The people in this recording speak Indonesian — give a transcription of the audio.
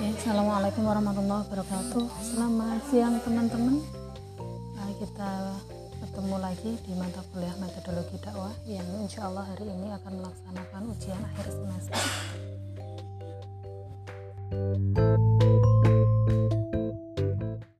Oke, Assalamualaikum warahmatullahi wabarakatuh. Selamat siang teman-teman. Nah, kita bertemu lagi di mata kuliah metodologi dakwah yang insya Allah hari ini akan melaksanakan ujian akhir semester